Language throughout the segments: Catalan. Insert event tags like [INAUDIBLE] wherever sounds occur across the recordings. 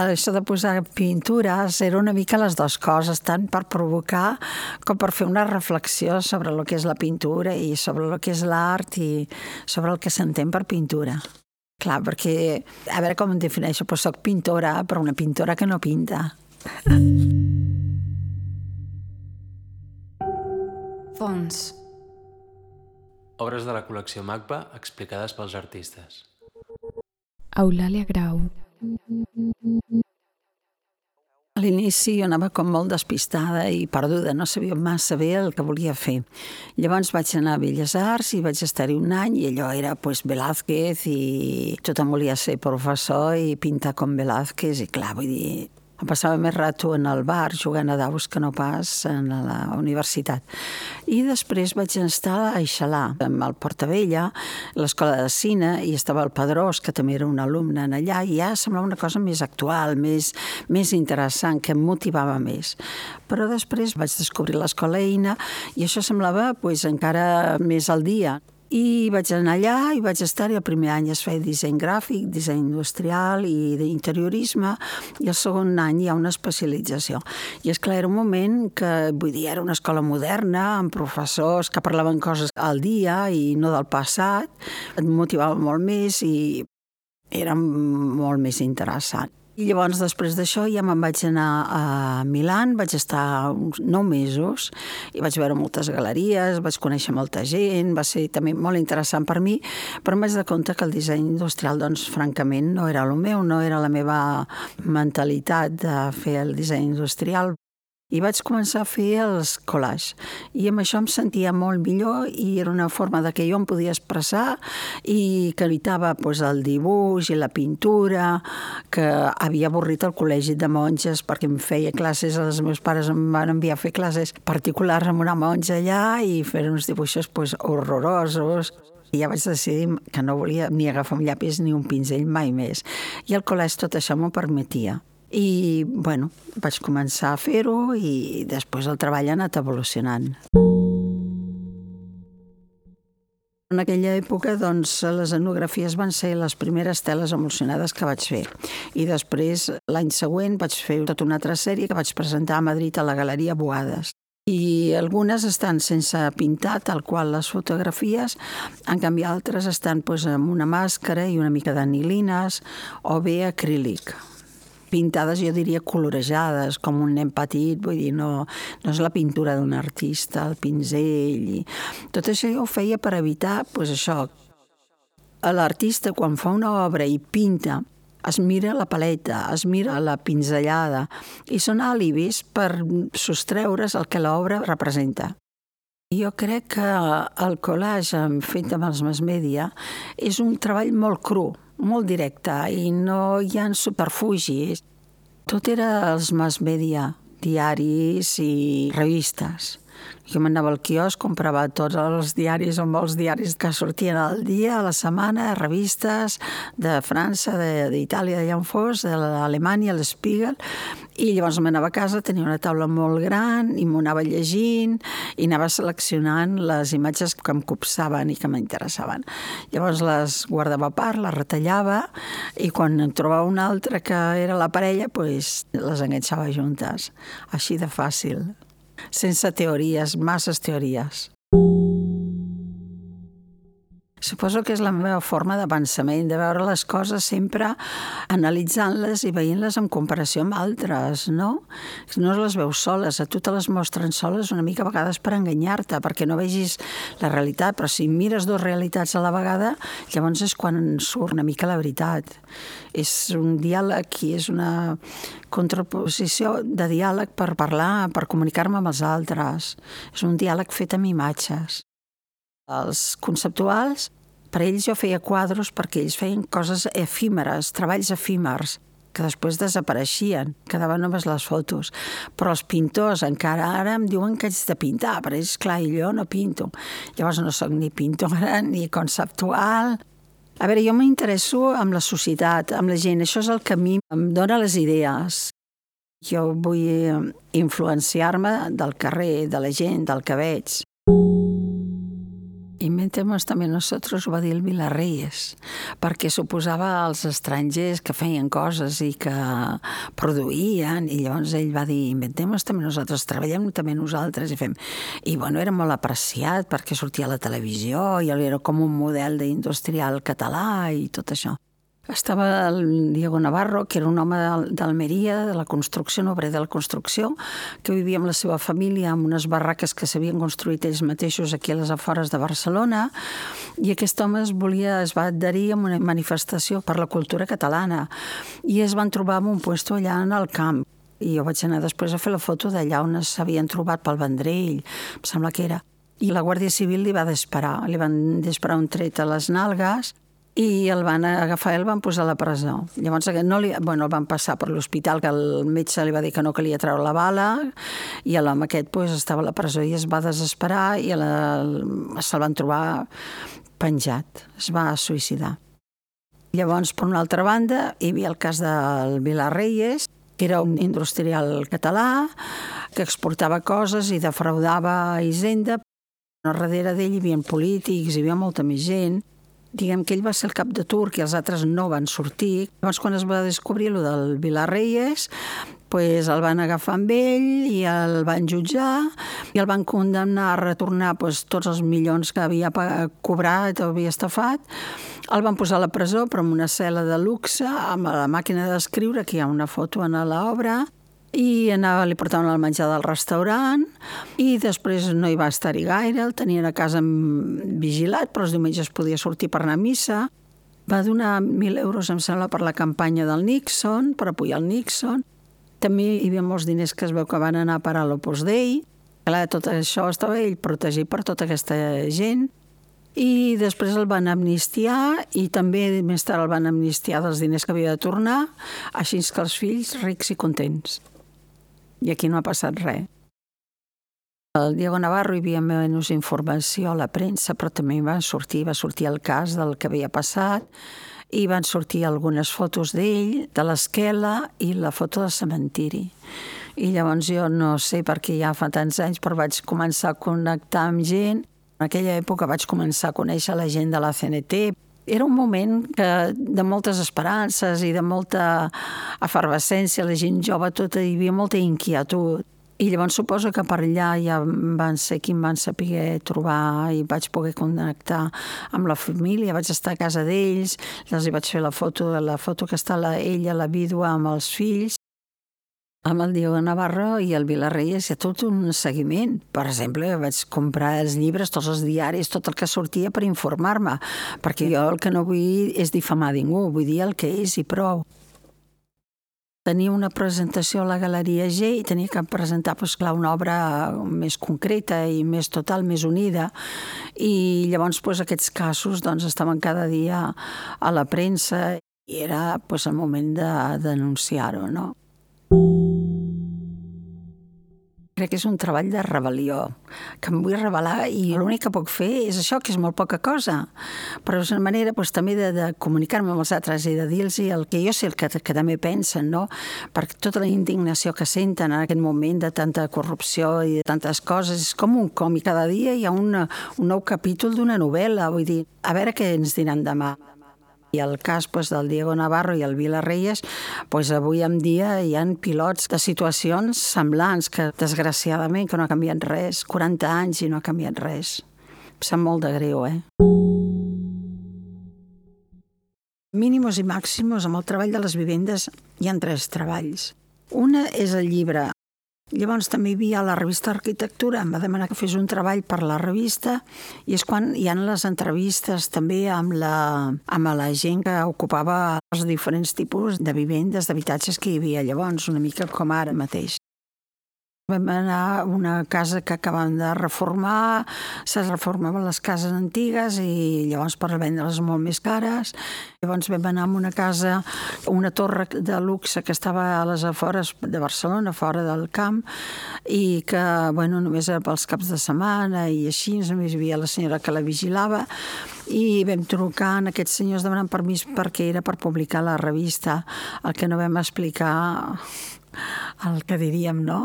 Això de posar pintures era una mica les dues coses, tant per provocar com per fer una reflexió sobre el que és la pintura i sobre el que és l'art i sobre el que s'entén per pintura. Clar, perquè, a veure com em defineixo, però soc pintora, però una pintora que no pinta. Fons. Obres de la col·lecció MACBA explicades pels artistes. Eulàlia Grau. A l'inici jo anava com molt despistada i perduda, no sabia massa bé el que volia fer. Llavors vaig anar a Belles Arts i vaig estar-hi un any i allò era pues, Velázquez i tothom volia ser professor i pintar com Velázquez i clar, vull dir, em passava més rato en el bar jugant a daus que no pas en la universitat. I després vaig estar a Aixalà, amb el Portavella, l'escola de cine, i estava el Pedrós, que també era un alumne en allà, i ja semblava una cosa més actual, més, més interessant, que em motivava més. Però després vaig descobrir l'escola Eina i això semblava pues, encara més al dia. I vaig anar allà i vaig estar-hi. El primer any es feia disseny gràfic, disseny industrial i d'interiorisme, i el segon any hi ha una especialització. I és clar, era un moment que, vull dir, era una escola moderna, amb professors que parlaven coses al dia i no del passat, et motivava molt més i era molt més interessant. I llavors, després d'això, ja me'n vaig anar a Milan, vaig estar uns nou mesos i vaig veure moltes galeries, vaig conèixer molta gent, va ser també molt interessant per mi, però em vaig de compte que el disseny industrial, doncs, francament, no era el meu, no era la meva mentalitat de fer el disseny industrial i vaig començar a fer els collages. I amb això em sentia molt millor i era una forma de que jo em podia expressar i que evitava pues, el dibuix i la pintura, que havia avorrit el col·legi de monges perquè em feia classes, els meus pares em van enviar a fer classes particulars amb una monja allà i fer uns dibuixos pues, horrorosos. I ja vaig decidir que no volia ni agafar un llapis ni un pinzell mai més. I el col·legi tot això m'ho permetia. I, bueno, vaig començar a fer-ho i després el treball ha anat evolucionant. En aquella època, doncs, les enografies van ser les primeres teles emulsionades que vaig fer. I després, l'any següent, vaig fer tota una altra sèrie que vaig presentar a Madrid a la Galeria Boades. I algunes estan sense pintar, tal qual les fotografies, en canvi altres estan doncs, amb una màscara i una mica d'anilines o bé acrílic pintades, jo diria, colorejades, com un nen petit, vull dir, no, no és la pintura d'un artista, el pinzell... I... Tot això jo ho feia per evitar, doncs això, l'artista quan fa una obra i pinta, es mira la paleta, es mira la pinzellada, i són àlibis per sostreure's el que l'obra representa. Jo crec que el collage fet amb els mass media és un treball molt cru, molt directe i no hi ha superfugis. Tot era els mass media, diaris i revistes. Jo m'anava al quiosc, comprava tots els diaris o molts diaris que sortien al dia, a la setmana, revistes de França, d'Itàlia, d'allà on fos, de l'Alemanya, l'Spiegel, i llavors m'anava a casa, tenia una taula molt gran i m'ho anava llegint i anava seleccionant les imatges que em copsaven i que m'interessaven. Llavors les guardava a part, les retallava i quan en trobava una altra que era la parella, pues, les enganxava juntes. Així de fàcil senza teorías, masas teorías. Suposo que és la meva forma de pensament, de veure les coses sempre analitzant-les i veient-les en comparació amb altres, no? No les veus soles, a tu te les mostren soles una mica a vegades per enganyar-te, perquè no vegis la realitat, però si mires dues realitats a la vegada, llavors és quan surt una mica la veritat. És un diàleg i és una contraposició de diàleg per parlar, per comunicar-me amb els altres. És un diàleg fet amb imatges. Els conceptuals, per ells jo feia quadros perquè ells feien coses efímeres, treballs efímers, que després desapareixien, quedaven només les fotos. Però els pintors encara ara em diuen que haig de pintar, per ells, clar, i jo no pinto. Llavors no sóc ni pintora [LAUGHS] ni conceptual. A veure, jo m'interesso amb la societat, amb la gent, això és el que a mi em dona les idees. Jo vull influenciar-me del carrer, de la gent, del que veig. Inventemos també nosotros ho va dir el Vilarreyes, perquè suposava als estrangers que feien coses i que produïen, i llavors ell va dir, inventemos també nosaltres, treballem també nosaltres, i fem... I bueno, era molt apreciat perquè sortia a la televisió i era com un model d'industrial català i tot això. Estava el Diego Navarro, que era un home d'Almeria, de la construcció, un obrer de la construcció, que vivia amb la seva família en unes barraques que s'havien construït ells mateixos aquí a les afores de Barcelona, i aquest home es volia, es va adherir a una manifestació per la cultura catalana, i es van trobar en un puesto allà en el camp. I jo vaig anar després a fer la foto d'allà on s'havien trobat pel Vendrell, em sembla que era. I la Guàrdia Civil li va desparar, li van disparar un tret a les nalgues, i el van agafar el van posar a la presó. Llavors no li, bueno, el van passar per l'hospital, que el metge li va dir que no calia treure la bala, i l'home aquest pues, estava a la presó i es va desesperar i se'l van trobar penjat, es va suïcidar. Llavors, per una altra banda, hi havia el cas del Vilar Reyes, que era un industrial català que exportava coses i defraudava Hisenda. A darrere d'ell hi havia polítics, hi havia molta més gent, diguem que ell va ser el cap de turc i els altres no van sortir. Llavors, quan es va descobrir lo del Vilar Reyes, pues el van agafar amb ell i el van jutjar i el van condemnar a retornar pues, tots els milions que havia cobrat o havia estafat. El van posar a la presó, però en una cel·la de luxe, amb la màquina d'escriure, que hi ha una foto en l'obra, i anava, li portaven el menjar del restaurant i després no hi va estar-hi gaire, el tenien a casa vigilat, però els diumenges podia sortir per anar a missa. Va donar 1.000 euros, em sembla, per la campanya del Nixon, per apoyar el Nixon. També hi havia molts diners que es veu que van anar a parar a l'Opus Dei. Clar, tot això estava ell protegit per tota aquesta gent i després el van amnistiar i també més tard el van amnistiar dels diners que havia de tornar, així que els fills rics i contents i aquí no ha passat res. El Diego Navarro hi havia menys informació a la premsa, però també va sortir, va sortir el cas del que havia passat i van sortir algunes fotos d'ell, de l'esquela i la foto del cementiri. I llavors jo no sé perquè ja fa tants anys, però vaig començar a connectar amb gent. En aquella època vaig començar a conèixer la gent de la CNT, era un moment que, de moltes esperances i de molta efervescència, la gent jove tota, hi havia molta inquietud. I llavors suposo que per allà ja van ser qui em van saber trobar i vaig poder connectar amb la família, vaig estar a casa d'ells, els hi vaig fer la foto, la foto que està la, ella, la vídua, amb els fills, amb el Diego Navarro i el Vilarreyes hi ha tot un seguiment. Per exemple, vaig comprar els llibres, tots els diaris, tot el que sortia per informar-me, perquè jo el que no vull és difamar ningú, vull dir el que és i prou. Tenia una presentació a la Galeria G i tenia que presentar pues, clar, una obra més concreta i més total, més unida. I llavors pues, aquests casos doncs, estaven cada dia a la premsa i era pues, el moment de denunciar-ho. No? Crec que és un treball de rebel·lió, que em vull revelar i l'únic que puc fer és això, que és molt poca cosa. Però és una manera doncs, també de, de comunicar-me amb els altres i de dir-los el que jo sé el que, que també pensen, no? perquè tota la indignació que senten en aquest moment de tanta corrupció i de tantes coses, és com un còmic. Cada dia hi ha una, un nou capítol d'una novel·la, vull dir, a veure què ens diran demà. I el cas pues, del Diego Navarro i el Vila Reyes, pues, avui en dia hi han pilots de situacions semblants que, desgraciadament, que no ha canviat res. 40 anys i no ha canviat res. Em sap molt de greu, eh? Mínimos i màximos, amb el treball de les vivendes hi han tres treballs. Una és el llibre Llavors també hi havia la revista Arquitectura, em va demanar que fes un treball per la revista i és quan hi ha les entrevistes també amb la, amb la gent que ocupava els diferents tipus de vivendes, d'habitatges que hi havia llavors, una mica com ara mateix. Vam anar a una casa que acaben de reformar, se reformaven les cases antigues i llavors per vendre-les molt més cares. Llavors vam anar a una casa, una torre de luxe que estava a les afores de Barcelona, fora del camp, i que, bueno, només era pels caps de setmana i així, només hi havia la senyora que la vigilava, i vam trucar a aquests senyors demanant permís perquè era per publicar la revista, el que no vam explicar el que diríem, no?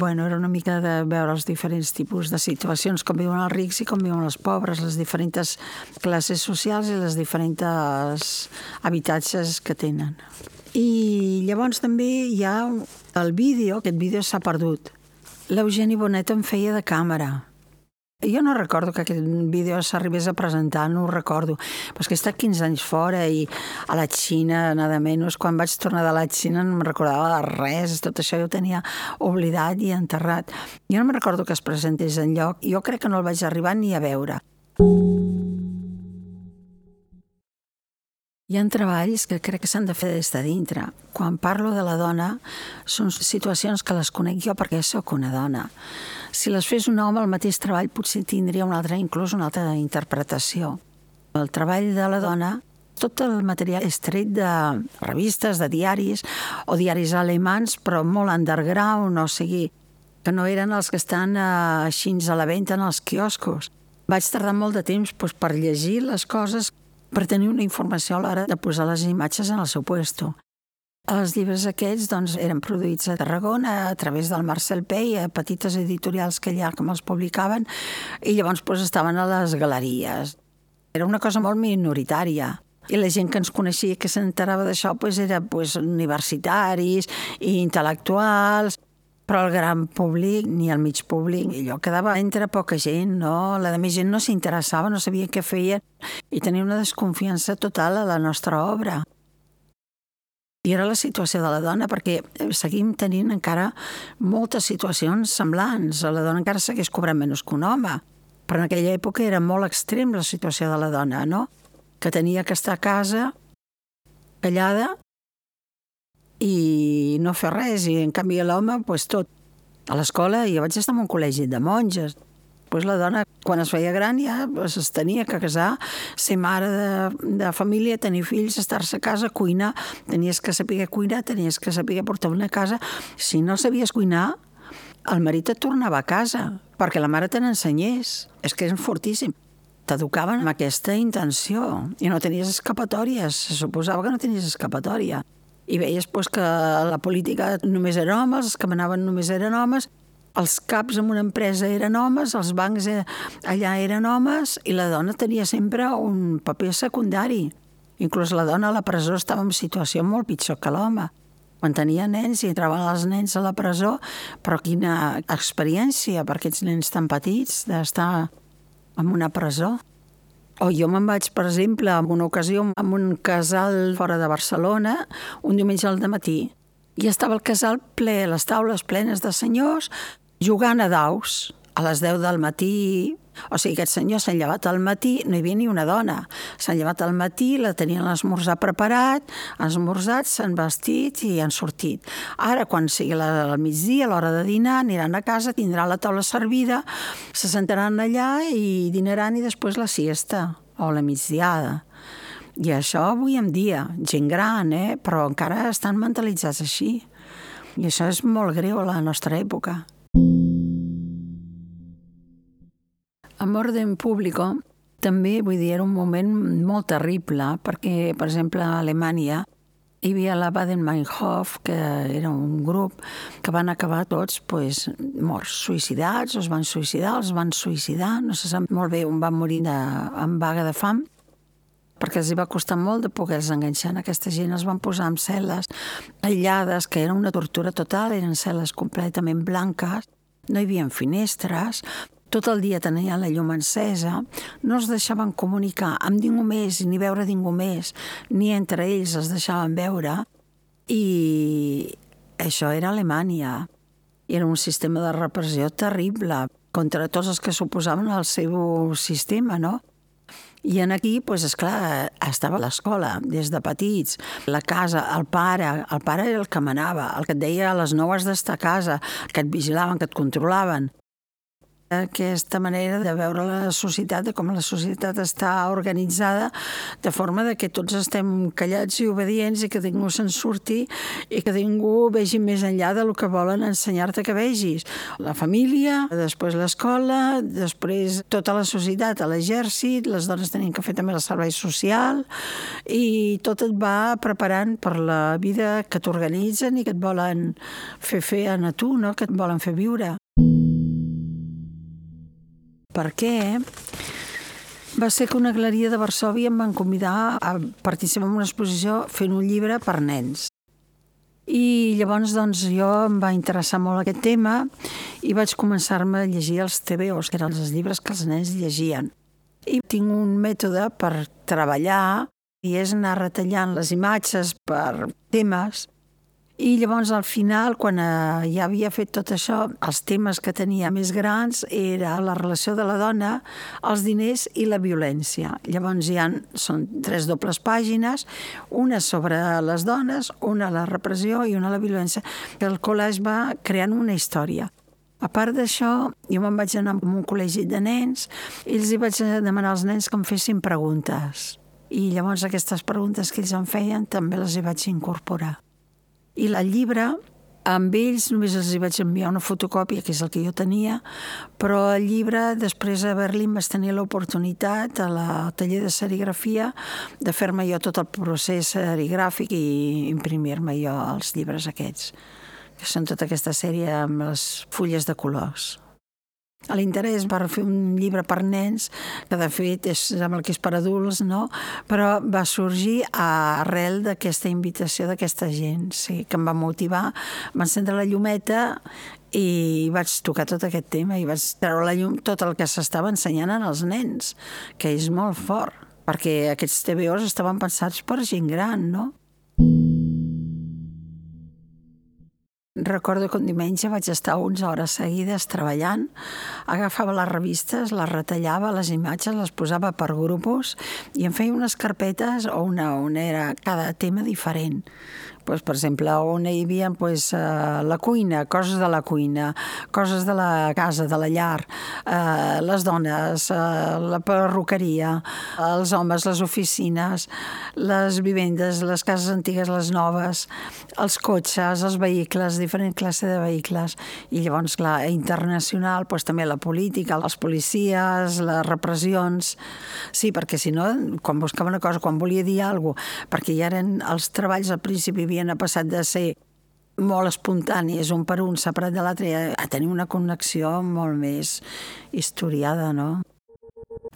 Bueno, era una mica de veure els diferents tipus de situacions, com viuen els rics i com viuen els pobres, les diferents classes socials i les diferents habitatges que tenen. I llavors també hi ha el vídeo, aquest vídeo s'ha perdut. L'Eugeni Bonet em feia de càmera, jo no recordo que aquest vídeo s'arribés a presentar, no ho recordo. Però és que he estat 15 anys fora i a la Xina, nada menys. Quan vaig tornar de la Xina no em recordava de res, tot això jo ho tenia oblidat i enterrat. Jo no me'n recordo que es presentés en lloc. Jo crec que no el vaig arribar ni a veure. Hi ha treballs que crec que s'han de fer des de dintre. Quan parlo de la dona, són situacions que les conec jo perquè sóc una dona. Si les fes un home, el mateix treball potser tindria una altra, inclús una altra interpretació. El treball de la dona tot el material és tret de revistes, de diaris, o diaris alemans, però molt underground, o sigui, que no eren els que estan eh, així a la venda en els quioscos. Vaig tardar molt de temps doncs, per llegir les coses per tenir una informació a l'hora de posar les imatges en el seu puesto. Els llibres aquests doncs, eren produïts a Tarragona a través del Marcel Pei, a petites editorials que allà que me'ls publicaven, i llavors doncs, estaven a les galeries. Era una cosa molt minoritària. I la gent que ens coneixia, que s'enterava d'això, doncs, era doncs, universitaris i intel·lectuals, però el gran públic ni el mig públic, allò quedava entre poca gent, no? La de més gent no s'interessava, no sabia què feia i tenia una desconfiança total a la nostra obra. I era la situació de la dona, perquè seguim tenint encara moltes situacions semblants. La dona encara segueix cobrant menys que un home, però en aquella època era molt extrem la situació de la dona, no? Que tenia que estar a casa, callada, i no fer res, i en canvi l'home, pues, tot. A l'escola jo vaig estar en un col·legi de monges, pues la dona, quan es feia gran, ja pues, es tenia que casar, ser mare de, de família, tenir fills, estar-se a casa, cuinar. Tenies que saber cuinar, tenies que saber portar una casa. Si no sabies cuinar, el marit et tornava a casa, perquè la mare te n'ensenyés. És que és fortíssim. T'educaven amb aquesta intenció i no tenies escapatòries. Se suposava que no tenies escapatòria i veies pues, que la política només eren homes, els que manaven només eren homes, els caps en una empresa eren homes, els bancs eh, allà eren homes i la dona tenia sempre un paper secundari. Inclús la dona a la presó estava en situació molt pitjor que l'home. Quan tenia nens i entraven els nens a la presó, però quina experiència per aquests nens tan petits d'estar en una presó. O jo me'n vaig, per exemple, en una ocasió amb un casal fora de Barcelona, un diumenge al matí, i estava el casal ple, les taules plenes de senyors, jugant a daus a les 10 del matí, o sigui, aquests senyors s'han llevat al matí, no hi havia ni una dona. S'han llevat al matí, la tenien l'esmorzar preparat, esmorzat, s'han vestit i han sortit. Ara, quan sigui al migdia, a l'hora de dinar, aniran a casa, tindran la taula servida, se sentaran allà i dinaran i després la siesta o la migdiada. I això avui en dia, gent gran, eh? però encara estan mentalitzats així. I això és molt greu a la nostra època. Amor en Público també, vull dir, era un moment molt terrible, perquè, per exemple, a Alemanya hi havia la Baden-Meinhof, que era un grup que van acabar tots pues, morts, suïcidats, es van suïcidar, els van suïcidar, no se sap molt bé on van morir de, en vaga de fam, perquè els hi va costar molt de poder-los enganxar en aquesta gent. Els van posar en cel·les aïllades, que era una tortura total, eren cel·les completament blanques, no hi havia finestres, tot el dia tenien la llum encesa, no es deixaven comunicar amb ningú més ni veure ningú més, ni entre ells es deixaven veure, i això era Alemanya. Era un sistema de repressió terrible contra tots els que suposaven el seu sistema, no? I en aquí, doncs, esclar, estava l'escola, des de petits, la casa, el pare, el pare era el que manava, el que et deia a les nou has d'estar a casa, que et vigilaven, que et controlaven aquesta manera de veure la societat, de com la societat està organitzada, de forma de que tots estem callats i obedients i que ningú se'n surti i que ningú vegi més enllà del que volen ensenyar-te que vegis. La família, després l'escola, després tota la societat, a l'exèrcit, les dones tenien que fer també el servei social i tot et va preparant per la vida que t'organitzen i que et volen fer fer a tu, no? que et volen fer viure perquè va ser que una galeria de Varsovia em van convidar a participar en una exposició fent un llibre per nens. I llavors doncs, jo em va interessar molt aquest tema i vaig començar-me a llegir els TVOs, que eren els llibres que els nens llegien. I tinc un mètode per treballar i és anar retallant les imatges per temes i llavors, al final, quan eh, ja havia fet tot això, els temes que tenia més grans era la relació de la dona, els diners i la violència. Llavors, hi ha, són tres dobles pàgines, una sobre les dones, una la repressió i una la violència. El col·legi va creant una història. A part d'això, jo me'n vaig anar a un col·legi de nens i els hi vaig demanar als nens que em fessin preguntes. I llavors aquestes preguntes que ells em feien també les hi vaig incorporar. I el llibre, amb ells només els hi vaig enviar una fotocòpia, que és el que jo tenia, però el llibre, després a Berlín vaig tenir l'oportunitat a la taller de serigrafia de fer-me jo tot el procés serigràfic i imprimir-me jo els llibres aquests, que són tota aquesta sèrie amb les fulles de colors. L'interès per fer un llibre per nens, que de fet és amb el que és per adults, no? però va sorgir arrel d'aquesta invitació d'aquesta gent, sí, que em va motivar, va encendre la llumeta i vaig tocar tot aquest tema i vaig treure la llum tot el que s'estava ensenyant als nens, que és molt fort, perquè aquests TVOs estaven pensats per gent gran, no? Recordo que un diumenge vaig estar 11 hores seguides treballant, agafava les revistes, les retallava, les imatges, les posava per grupos i em feia unes carpetes o una on era cada tema diferent pues, per exemple, on hi havia pues, uh, la cuina, coses de la cuina, coses de la casa, de la llar, uh, les dones, uh, la perruqueria, els homes, les oficines, les vivendes, les cases antigues, les noves, els cotxes, els vehicles, diferent classe de vehicles. I llavors, clar, internacional, pues, també la política, els policies, les repressions... Sí, perquè si no, quan buscava una cosa, quan volia dir alguna cosa, perquè ja eren els treballs al principi havien passat de ser molt espontanis, un per un, separat de l'altre, a tenir una connexió molt més historiada, no?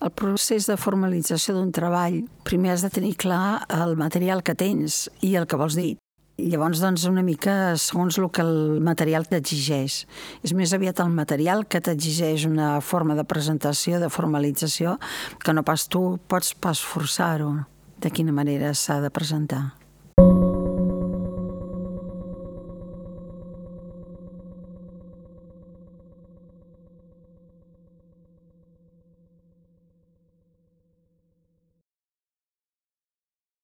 El procés de formalització d'un treball, primer has de tenir clar el material que tens i el que vols dir. Llavors, doncs, una mica segons el que el material t'exigeix. És més aviat el material que t'exigeix una forma de presentació, de formalització, que no pas tu pots pas forçar-ho de quina manera s'ha de presentar.